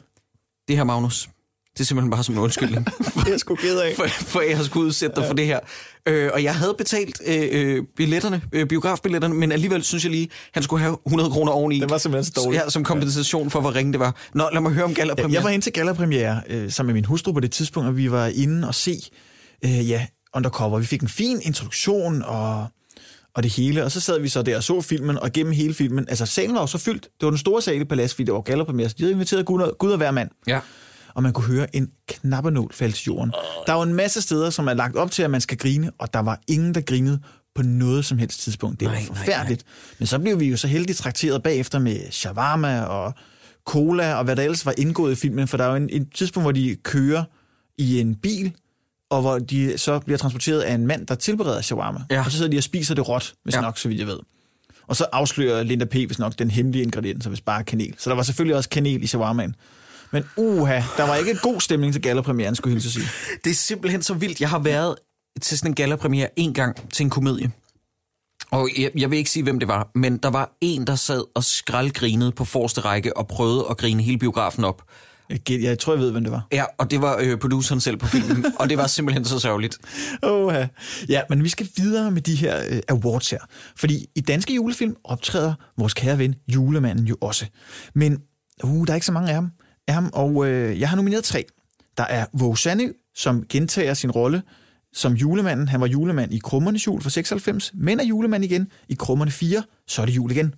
det her Magnus, det er simpelthen bare som en undskyldning. Det er jeg sgu ked af. for, for jeg har skulle udsætte dig ja. for det her. Øh, og jeg havde betalt øh, øh, billetterne, øh, biografbilletterne, men alligevel synes jeg lige, han skulle have 100 kroner oveni. Det var simpelthen så dårligt. Ja, som kompensation for, hvor ringe det var. Nå, lad mig høre om Gala Ja, jeg var ind til gallapremiere øh, sammen med min hustru på det tidspunkt, og vi var inde og se øh, ja, Undercover. Vi fik en fin introduktion og, og det hele, og så sad vi så der og så filmen, og gennem hele filmen, altså salen var jo så fyldt. Det var den store sal i Palads, fordi det var gallapremiere, så de havde inviteret Gud og, Gud og hver mand. Ja. og man kunne høre en knappenål falde til jorden. Der er jo en masse steder, som er lagt op til, at man skal grine, og der var ingen, der grinede på noget som helst tidspunkt. Det var Nej, nej, forfærdeligt. Men så blev vi jo så heldigt trakteret bagefter med shawarma og cola og hvad der ellers var indgået i filmen, for der er jo en, en tidspunkt, hvor de kører i en bil, og hvor de så bliver transporteret af en mand, der tilbereder shawarma. Ja. Og så sidder de og spiser det råt, hvis Ja. nok, så vidt jeg ved. Og så afslører Linda P. hvis nok den hemmelige ingrediens, hvis bare kanel. Så der var selvfølgelig også kanel i shawarmaen. Men uha, der var ikke god stemning til gallapremieren, skulle jeg sige. Det er simpelthen så vildt. Jeg har været til sådan en gallapremiere en gang til en komedie. Og jeg, jeg vil ikke sige, hvem det var, men der var en, der sad og skraldgrinede på forreste række og prøvede at grine hele biografen op. Jeg, jeg tror, jeg ved, hvem det var. Ja, og det var øh, produceren selv på filmen, og det var simpelthen så sørgeligt. Oha. Ja, men vi skal videre med de her øh, awards her. Fordi i danske julefilm optræder vores kære ven julemanden jo også. Men uh, der er ikke så mange af ham. Af ham og øh, jeg har nomineret tre. Der er Våge Sandø, som gentager sin rolle som julemanden. Han var julemand i Krummernes jul for 96, men er julemand igen i Krummerne 4, så er det jul igen.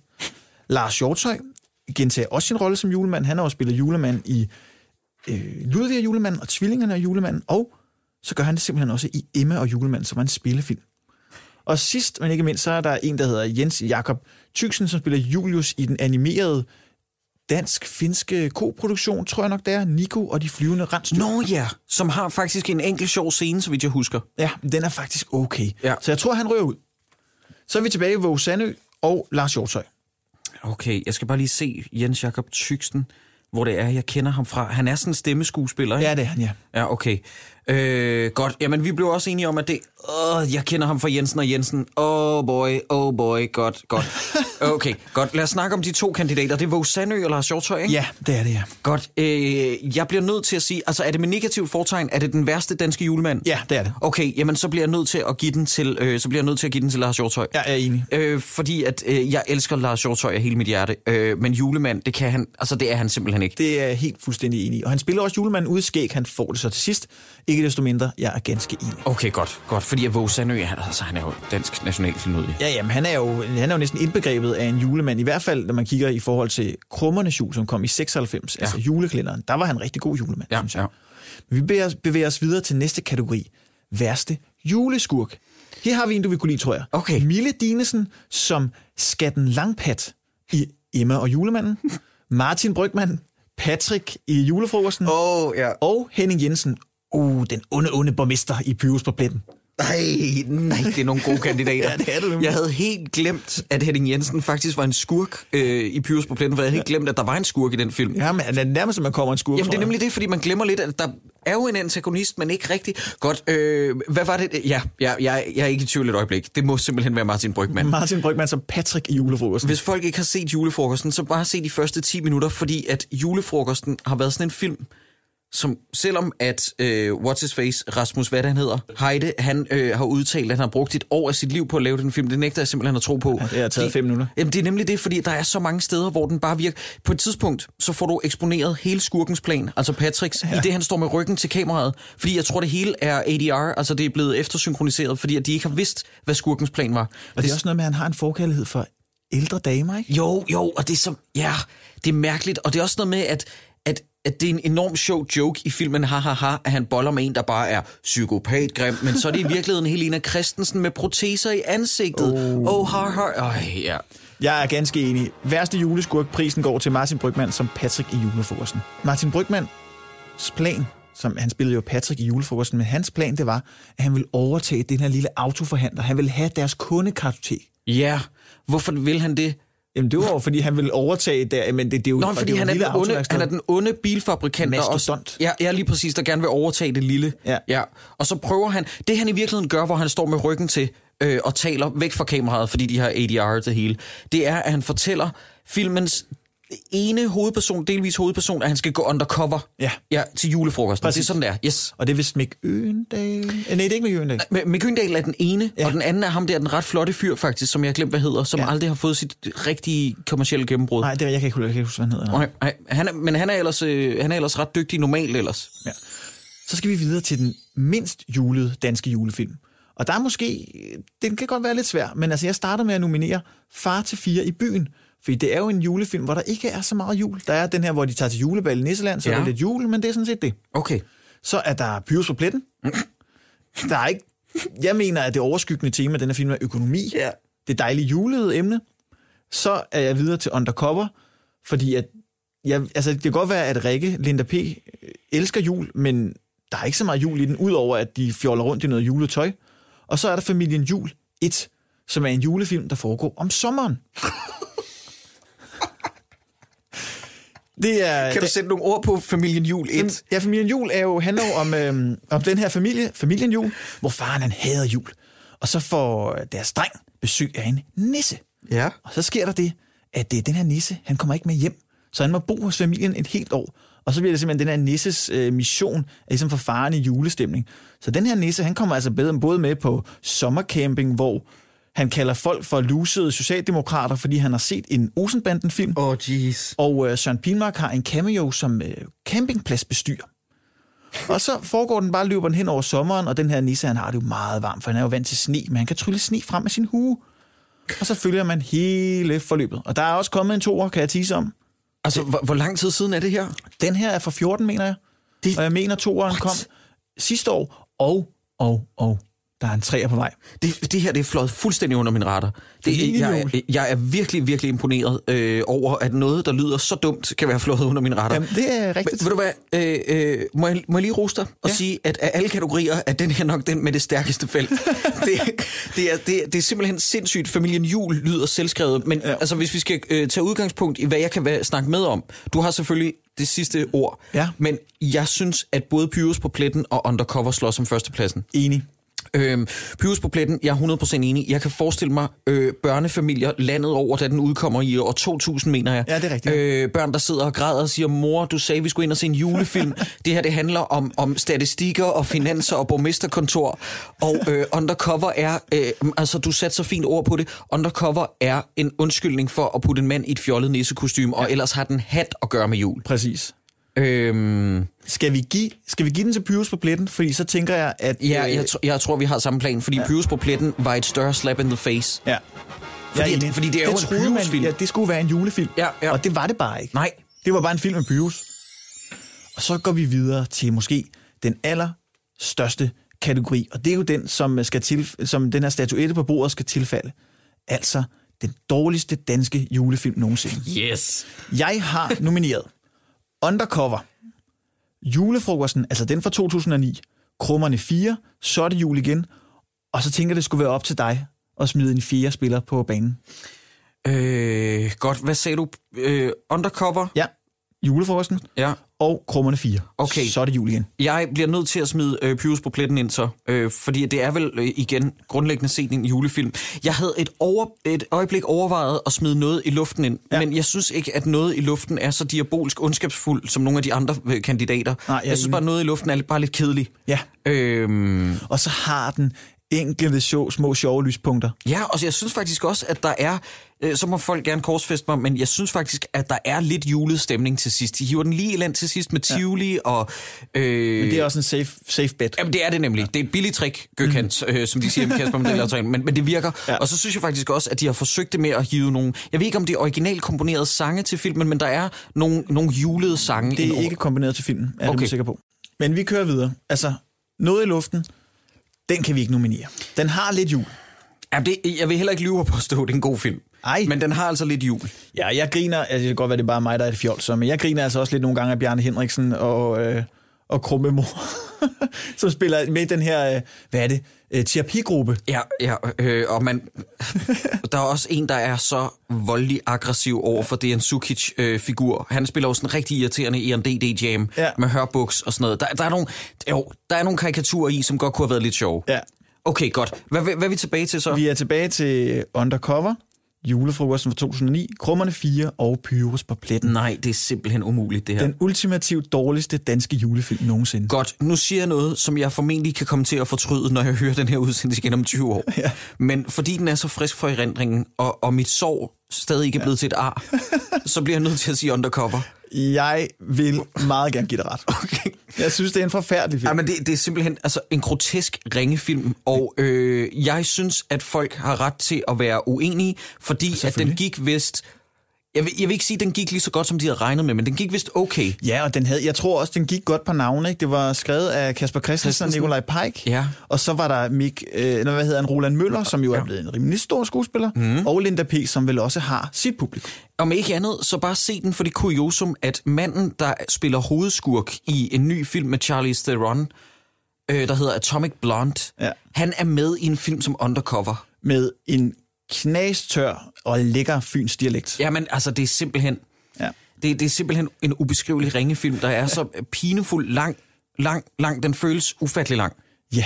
Lars Hjortøj gentager også sin rolle som julemand. Han har også spillet julemand i øh, Ludvig og julemanden og Tvillingerne og julemanden, og så gør han det simpelthen også i Emma og julemanden, som var en spillefilm. Og sidst, men ikke mindst, så er der en, der hedder Jens Jakob Tyksen, som spiller Julius i den animerede dansk-finske koproduktion, tror jeg nok det er, Nico og de flyvende rensdyr. Nå ja, som har faktisk en enkelt sjov scene, så vidt jeg husker. Ja, den er faktisk okay. Ja. Så jeg tror, han rører ud. Så er vi tilbage Våge Sandø og Lars Hjortøj. Okay, jeg skal bare lige se Jens Jakob Tyksten, hvor det er, jeg kender ham fra. Han er sådan en stemmeskuespiller, ikke? Ja, det er han, ja. Ja, okay. Øh, godt. Jamen, vi blev også enige om, at det... Åh, jeg kender ham fra Jensen og Jensen. Oh boy, oh boy, godt, godt. Okay, godt. Lad os snakke om de to kandidater. Det er Våge Sandø og Lars Hjortøj, ikke? Ja, det er det, ja. Godt. Øh, jeg bliver nødt til at sige, altså er det med negativt fortegn, er det den værste danske julemand? Ja, det er det. Okay, jamen så bliver jeg nødt til at give den til, øh, så bliver jeg nødt til at give den til Lars Hjortøj. Jeg er enig. Øh, fordi at øh, jeg elsker Lars Hjortøj af hele mit hjerte, øh, men julemand, det kan han, altså det er han simpelthen ikke. Det er jeg helt fuldstændig enig i. Og han spiller også julemanden ude i skæg. Han får det så til sidst. Ikke desto mindre, jeg er ganske enig. Okay, godt, godt, fordi at Våge Sandø, han, altså, han er jo dansk nationalklenodie. Ja, jamen, han er, jo, han er jo næsten indbegrebet af en julemand. I hvert fald, når man kigger i forhold til Krummernes jul, som kom i 96, ja. altså juleklænderen. Der var han en rigtig god julemand, Ja, synes jeg. ja. Vi bevæger, os- bevæger os videre til næste kategori. Værste juleskurk. Her har vi en, du vil kunne lide, tror jeg. Okay. Mille Dinesen som Skatten Langpat i Emma og julemanden. Martin Brygman, Patrick i julefrokosten. Åh, ja. Og Henning Jensen, uh, den onde, onde borgmester i Pyrus på pletten. Nej, nej, det er nogle gode kandidater. Ja, det er det. Jeg havde helt glemt, at Henning Jensen faktisk var en skurk øh, i Pyrus på pletten, for jeg havde helt glemt, at der var en skurk i den film. Ja, men det er nærmest, at man kommer en skurk, Jamen det er nemlig det, fordi man glemmer lidt, at der er jo en antagonist, men ikke rigtig. Godt, øh, hvad var det? Ja, ja jeg, jeg er ikke i tvivl et øjeblik. Det må simpelthen være Martin Brygman. Martin Brygman som Patrick i julefrokosten. Hvis folk ikke har set julefrokosten, så bare se de første 10 minutter, fordi at julefrokosten har været sådan en film, som selvom at øh, What's His Face, Rasmus, hvad han hedder, Heide, han øh, har udtalt, at han har brugt et år af sit liv på at lave den film, det nægter jeg simpelthen at tro på. Ja, det har taget Fordi- fem minutter. Jamen det er nemlig det, fordi der er så mange steder, hvor den bare virker. På et tidspunkt, så får du eksponeret hele skurkens plan, altså Patricks, ja. i det han står med ryggen til kameraet. Fordi jeg tror, det hele er ADR, altså det er blevet eftersynkroniseret, fordi at de ikke har vidst, hvad skurkens plan var. Og det er også noget med, at han har en forkærlighed for ældre damer, ikke? Jo, jo, og det er så, ja, det er mærkeligt, og det er også noget med, at, at det er en enorm sjov joke i filmen ha, ha, ha, at han boller med en, der bare er psykopatgrim, men så er det i virkeligheden Helena Christensen med proteser i ansigtet. Oh, oh har, har. Øj, ja. Jeg er ganske enig. Værste juleskurk, prisen går til Martin Brygman som Patrick i julefrokosten. Martin Brygmans plan, som han spillede jo Patrick i julefrokosten, men hans plan det var, at han ville overtage den her lille autoforhandler. Han ville have deres kundekartotek. Ja, hvorfor vil han det? Jamen det var jo, fordi han ville overtage der, men det, det er jo, Nå, fordi det er han er, den onde, han er den onde bilfabrikant, der også... Mastodont. Ja, ja, lige præcis, der gerne vil overtage det lille. Ja. ja. Og så prøver han... Det han i virkeligheden gør, hvor han står med ryggen til øh, og taler væk fra kameraet, fordi de har ADR det hele, det er, at han fortæller filmens ene hovedperson, delvis hovedperson, at han skal gå undercover Ja. ja til julefrokosten. Præcis. Det er sådan der. Yes. Og det er vist Mick Øgendal. Eh, Nej, det er ikke Mick Øgendal. Men Mick Øgendal er den ene, Ja. og den anden er ham der, den ret flotte fyr faktisk, som jeg har glemt, hvad hedder, som Ja. aldrig har fået sit rigtige kommercielle gennembrud. Nej, det er, jeg kan ikke, jeg kan ikke huske, hvad han hedder. Nej, nej. Han er, men han er, ellers, øh, han er ellers ret dygtig normalt ellers. Ja. Så skal vi videre til den mindst julede danske julefilm. Og der er måske, den kan godt være lidt svær, men altså jeg starter med at nominere Far til fire i byen. Fordi det er jo en julefilm, hvor der ikke er så meget jul. Der er den her, hvor de tager til julebal i Nisseland, så ja. Er der lidt jul, men det er sådan set det. Okay. Så er der Pyrus på pletten. Der er ikke... Jeg mener, at det overskyggende tema i den her film er økonomi. Ja. Det dejlige julede emne. Så er jeg videre til Undercover, fordi at jeg, altså, det kan godt være, at Rikke, Linda P. øh, elsker jul, men der er ikke så meget jul i den, udover at de fjoller rundt i noget juletøj. Og så er der Familien Jul 1, som er en julefilm, der foregår om sommeren. Det er, Kan du det, sætte nogle ord på familien Jul 1? Ja, familien Jul er jo, handler jo om, øhm, om den her familie, familien Jul, hvor faren han hader jul. Og så får deres dreng besøg af en nisse. Ja. Og så sker der det, at det er den her nisse, han kommer ikke med hjem. Så han må bo hos familien et helt år. Og så bliver det simpelthen den her nisses øh, mission, at ligesom få faren i julestemning. Så den her nisse, han kommer altså bedre både med på sommercamping, hvor han kalder folk for lusede socialdemokrater, fordi han har set en Olsenbanden-film. Åh, oh, jeez. Og øh, Søren Pilmark har en cameo som øh, campingpladsbestyrer. Og så foregår den bare, løber den hen over sommeren, og den her nisse, han har det jo meget varmt, for han er jo vant til sne, men han kan trylle sne frem med sin hue. Og så følger man hele forløbet. Og der er også kommet en toer, kan jeg tease om. Altså, hvor, hvor lang tid siden er det her? Den her er fra 14, mener jeg. Det- Og jeg mener, toeren What? kom sidste år, og, og, og, der er en træer på vej. Det, det her det er fløjet fuldstændig under min radar. Det, jeg, er- jeg er virkelig, virkelig imponeret øh, over, at noget, der lyder så dumt, kan være fløjet under min radar. Jamen, det er Men, rigtigt. ved du hvad, øh, øh, må, jeg, må jeg lige rose dig og Ja. sige, at af alle kategorier er den her nok den med det stærkeste felt. det, det, er, det, det er simpelthen sindssygt. Familien Jul lyder selvskrevet, men ja. altså, hvis vi skal øh, tage udgangspunkt i, hvad jeg kan være, snakke med om. Du har selvfølgelig det sidste ord, Ja. men jeg synes, at både Pyrus på pletten og Undercover slår som førstepladsen. Enig. Øhm, Pyrus på pletten, jeg er 100% enig. Jeg kan forestille mig øh, børnefamilier landet over, da den udkommer i år 2000, mener jeg. Ja, det er rigtigt. Øh, børn, der sidder og græder og siger, mor, du sagde, vi skulle ind og se en julefilm. det her, det handler om, om statistikker og finanser og borgmesterkontor. Og øh, Undercover er, øh, altså du satte så fint ord på det, Undercover er en undskyldning for at putte en mand i et fjollet nissekostyme, og ellers har den hat at gøre med jul. Præcis. Øhm, Skal vi, give, skal vi give den til Pyrus på pletten? Fordi så tænker jeg, at... ja, øh, jeg, tr- jeg tror, vi har samme plan, fordi ja. Pyrus på pletten var et større slap in the face. Ja. Fordi- enig. fordi det er jo en Pyrus-film. ja, det skulle være en julefilm. Ja, ja. Og det var det bare ikke. Nej, Det var bare en film med Pyrus. Og så går vi videre til måske den allerstørste kategori, og det er jo den, som, skal til, som den her statuette på bordet skal tilfalde. Altså den dårligste danske julefilm nogensinde. Yes. Jeg har nomineret Undercover, Julefrokosten, altså den fra 2009, Krummerne 4, Så er det jul igen, og så tænker jeg, det skulle være op til dig at smide en fjerde spiller på banen. Øh, godt, hvad sagde du? Øh, undercover? Ja, Julefrokosten Ja. og Krummerne 4. Okay. Så er det jul igen. Jeg bliver nødt til at smide øh, Pyrus på pletten ind så, øh, fordi det er vel øh, igen grundlæggende set en julefilm. Jeg havde et, over, et øjeblik overvejet at smide noget i luften ind, Ja. men jeg synes ikke, at noget i luften er så diabolsk ondskabsfuld som nogle af de andre øh, kandidater. Nej, jeg jeg synes bare, at noget i luften er lidt- bare lidt kedeligt. Ja. Øhm, Og så har den enkelte show, små sjove lyspunkter. Ja, og jeg synes faktisk også, at der er, øh, så må folk gerne korsfeste mig, men jeg synes faktisk, at der er lidt julet stemning til sidst. De hiver den lige i land til sidst med Tivoli, ja. og... Øh, Men det er også en safe, safe bet. Jamen, det er det nemlig. Det er et billigt trick, Gøkant, mm. øh, som de siger med Kasper Modeller, men, men det virker. Ja. Ja. Og så synes jeg faktisk også, at de har forsøgt det med at hive nogle... Jeg ved ikke, om det er originalt komponerede sange til filmen, men der er nogle, nogle julede sange. Det er ikke kombineret til filmen, er Okay. okay. jeg sikker på. Men vi kører videre. Altså, noget i luften, den kan vi ikke nominere. Den har lidt jul. Ja, det, jeg vil heller ikke lyve på at stå, det er en god film. Ej. Men den har altså lidt jul. Ja, jeg griner, altså det kan godt være, det er bare mig, der er et fjol, så, men jeg griner altså også lidt nogle gange af Bjarne Henriksen og, øh, og Krumme Mor, som spiller med den her, øh, hvad er det, øh, terapigruppe. Ja, ja øh, og man, der er også en, der er så voldelig aggressiv over for Dejan Sukic-figur. Han spiller jo sådan en rigtig irriterende i en DD-jam Ja. med hørbuks og sådan noget. Der, der, er nogle, jo, der er nogle karikaturer i, som godt kunne have været lidt sjove. Ja. Okay, godt. Hvad, hvad, hvad er vi tilbage til så? Vi er tilbage til Undercover, julefrokosten fra 2009, Krummerne 4 og Pyrus på pletten. Nej, det er simpelthen umuligt, det her. Den ultimativt dårligste danske julefilm nogensinde. Godt, nu siger jeg noget, som jeg formentlig kan komme til at fortryde, når jeg hører den her udsendelse igen om 20 år. Ja. Men fordi den er så frisk for erindringen, og, og mit sorg stadig ikke er blevet til et ar, så bliver jeg nødt til at sige undercover. Jeg vil meget gerne give dig ret. Okay. Jeg synes, det er en forfærdelig film. Ja, men det, det er simpelthen altså, en grotesk ringefilm, og øh, jeg synes, at folk har ret til at være uenige, fordi at den gik vist... Jeg vil, jeg vil ikke sige, at den gik lige så godt, som de havde regnet med, men den gik vist okay. Ja, og den havde, jeg tror også, den gik godt på navne. Ikke? Det var skrevet af Kasper Christensen og. Nikolaj Peik. Ja. Og så var der Mik, øh, hvad hedder han, Roland Møller, som jo er blevet en rimelig stor skuespiller. Mm. Og Linda P., som vel også har sit publikum. Om ikke andet, så bare se den for det kuriosum, at manden, der spiller hovedskurk i en ny film med Charlize Theron, øh, der hedder Atomic Blonde, Ja. han er med i en film som Undercover. Med en knastør og lækker fyns dialekt. Jamen, altså, det er simpelthen... Ja. Det, det er simpelthen en ubeskrivelig ringefilm, der er så pinefuld lang, lang, lang. Den føles ufattelig lang. Ja,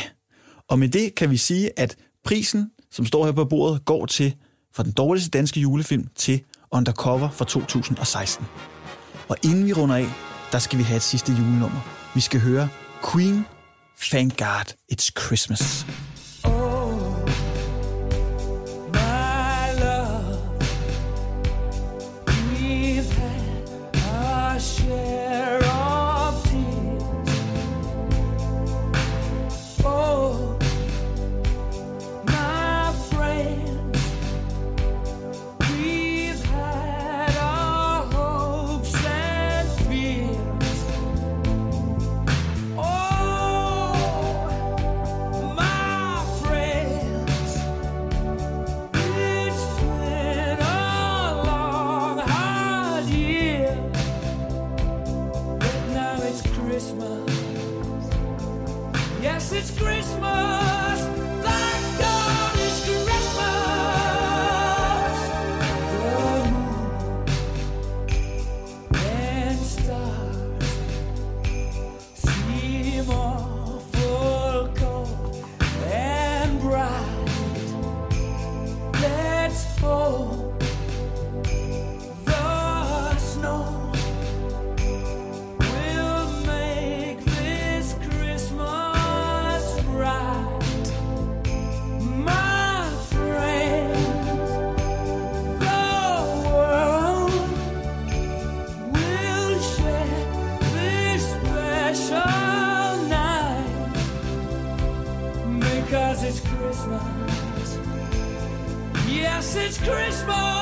og med det kan vi sige, at prisen, som står her på bordet, går til fra den dårligste danske julefilm til Undercover fra 2016. Og inden vi runder af, der skal vi have et sidste julenummer. Vi skal høre Queen, Thank God It's Christmas. Christmas.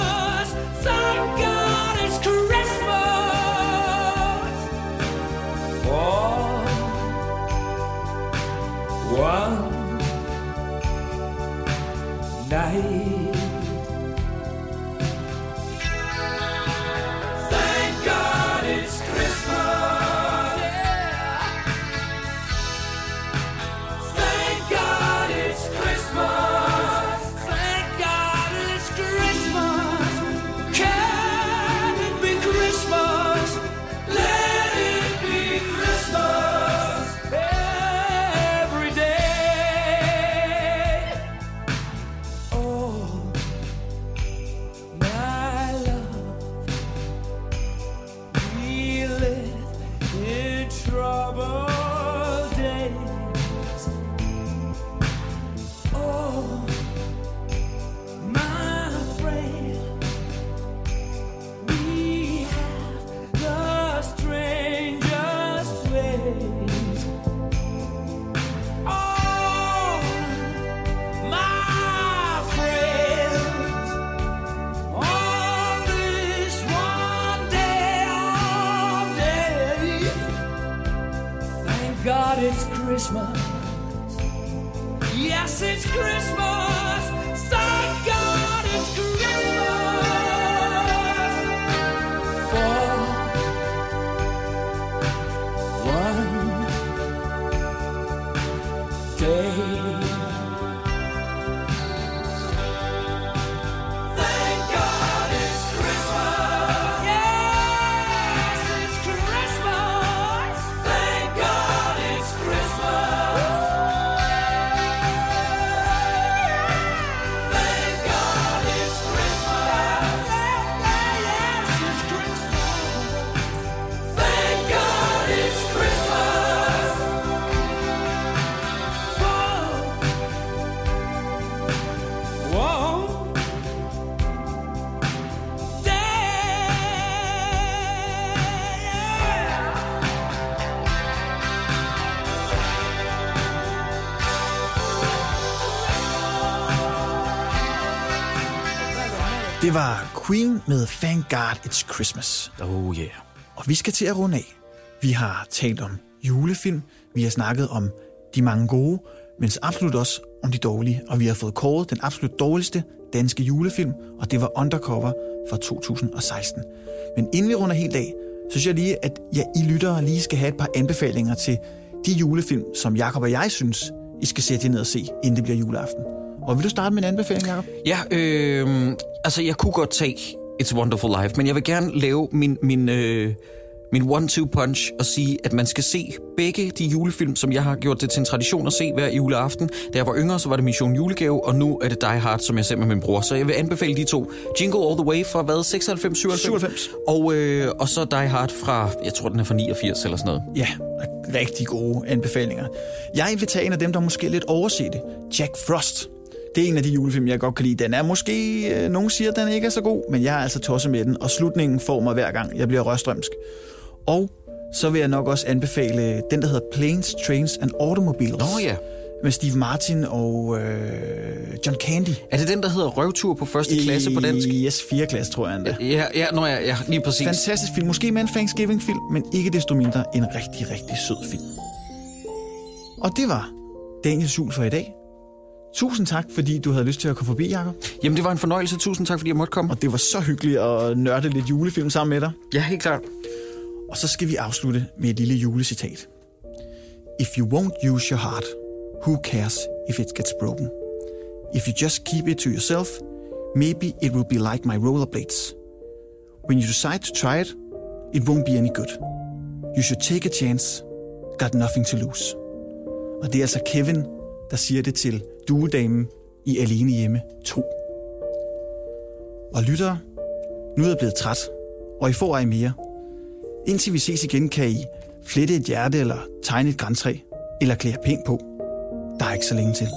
Det var Queen med Thank God It's Christmas. Oh yeah. Og vi skal til at runde af. Vi har talt om julefilm, vi har snakket om de mange gode, men absolut også om de dårlige. Og vi har fået kåret den absolut dårligste danske julefilm, og det var Undercover fra 2016. Men inden vi runder helt af, så synes jeg lige, at jeg, I lyttere lige skal have et par anbefalinger til de julefilm, som Jakob og jeg synes, I skal sætte jer ned og se, inden det bliver juleaften. Og vil du starte med en anbefaling, Jacob? Ja, øh, altså jeg kunne godt tage It's a Wonderful Life, men jeg vil gerne lave min, min, øh, min one-two punch og sige, at man skal se begge de julefilm, som jeg har gjort det til en tradition at se hver juleaften. Da jeg var yngre, så var det Mission Julegave, og nu er det Die Hard, som jeg ser med min bror. Så jeg vil anbefale de to. Jingle All The Way fra hvad? 96, 97? 97. Og, øh, og så Die Hard fra, jeg tror den er fra 89 eller sådan noget. Ja, rigtig gode anbefalinger. Jeg vil tage en af dem, der måske lidt overset. Jack Frost. Det er en af de julefilm, jeg godt kan lide. Den er måske, øh, nogen siger, at den ikke er så god, men jeg er altså tosset med den, og slutningen får mig hver gang, jeg bliver rørstrømsk. Og så vil jeg nok også anbefale den, der hedder Planes, Trains and Automobiles. Nå ja. Med Steve Martin og øh, John Candy. Er det den, der hedder Røvtur på første klasse på dansk? Yes, 4. klasse, tror jeg endda. Ja, ja, nå ja, ja lige præcis. Fantastisk film. Måske med en Thanksgiving-film, men ikke desto mindre en rigtig, rigtig sød film. Og det var Daniels jul for i dag. Tusind tak, fordi du havde lyst til at komme forbi, Jacob. Jamen, det var en fornøjelse. Tusind tak, fordi jeg måtte komme. Og det var så hyggeligt at nørde lidt julefilm sammen med dig. Ja, helt klart. Og så skal vi afslutte med et lille julecitat. If you won't use your heart, who cares if it gets broken? If you just keep it to yourself, maybe it will be like my rollerblades. When you decide to try it, it won't be any good. You should take a chance. Got nothing to lose. Og det er altså Kevin, der siger det til duedamen i Alene Hjemme 2. Og lyttere, nu er jeg blevet træt, og I får ej mere. Indtil vi ses igen, kan I flette et hjerte eller tegne et græntræ, eller klæde pænt på. Der er ikke så længe til.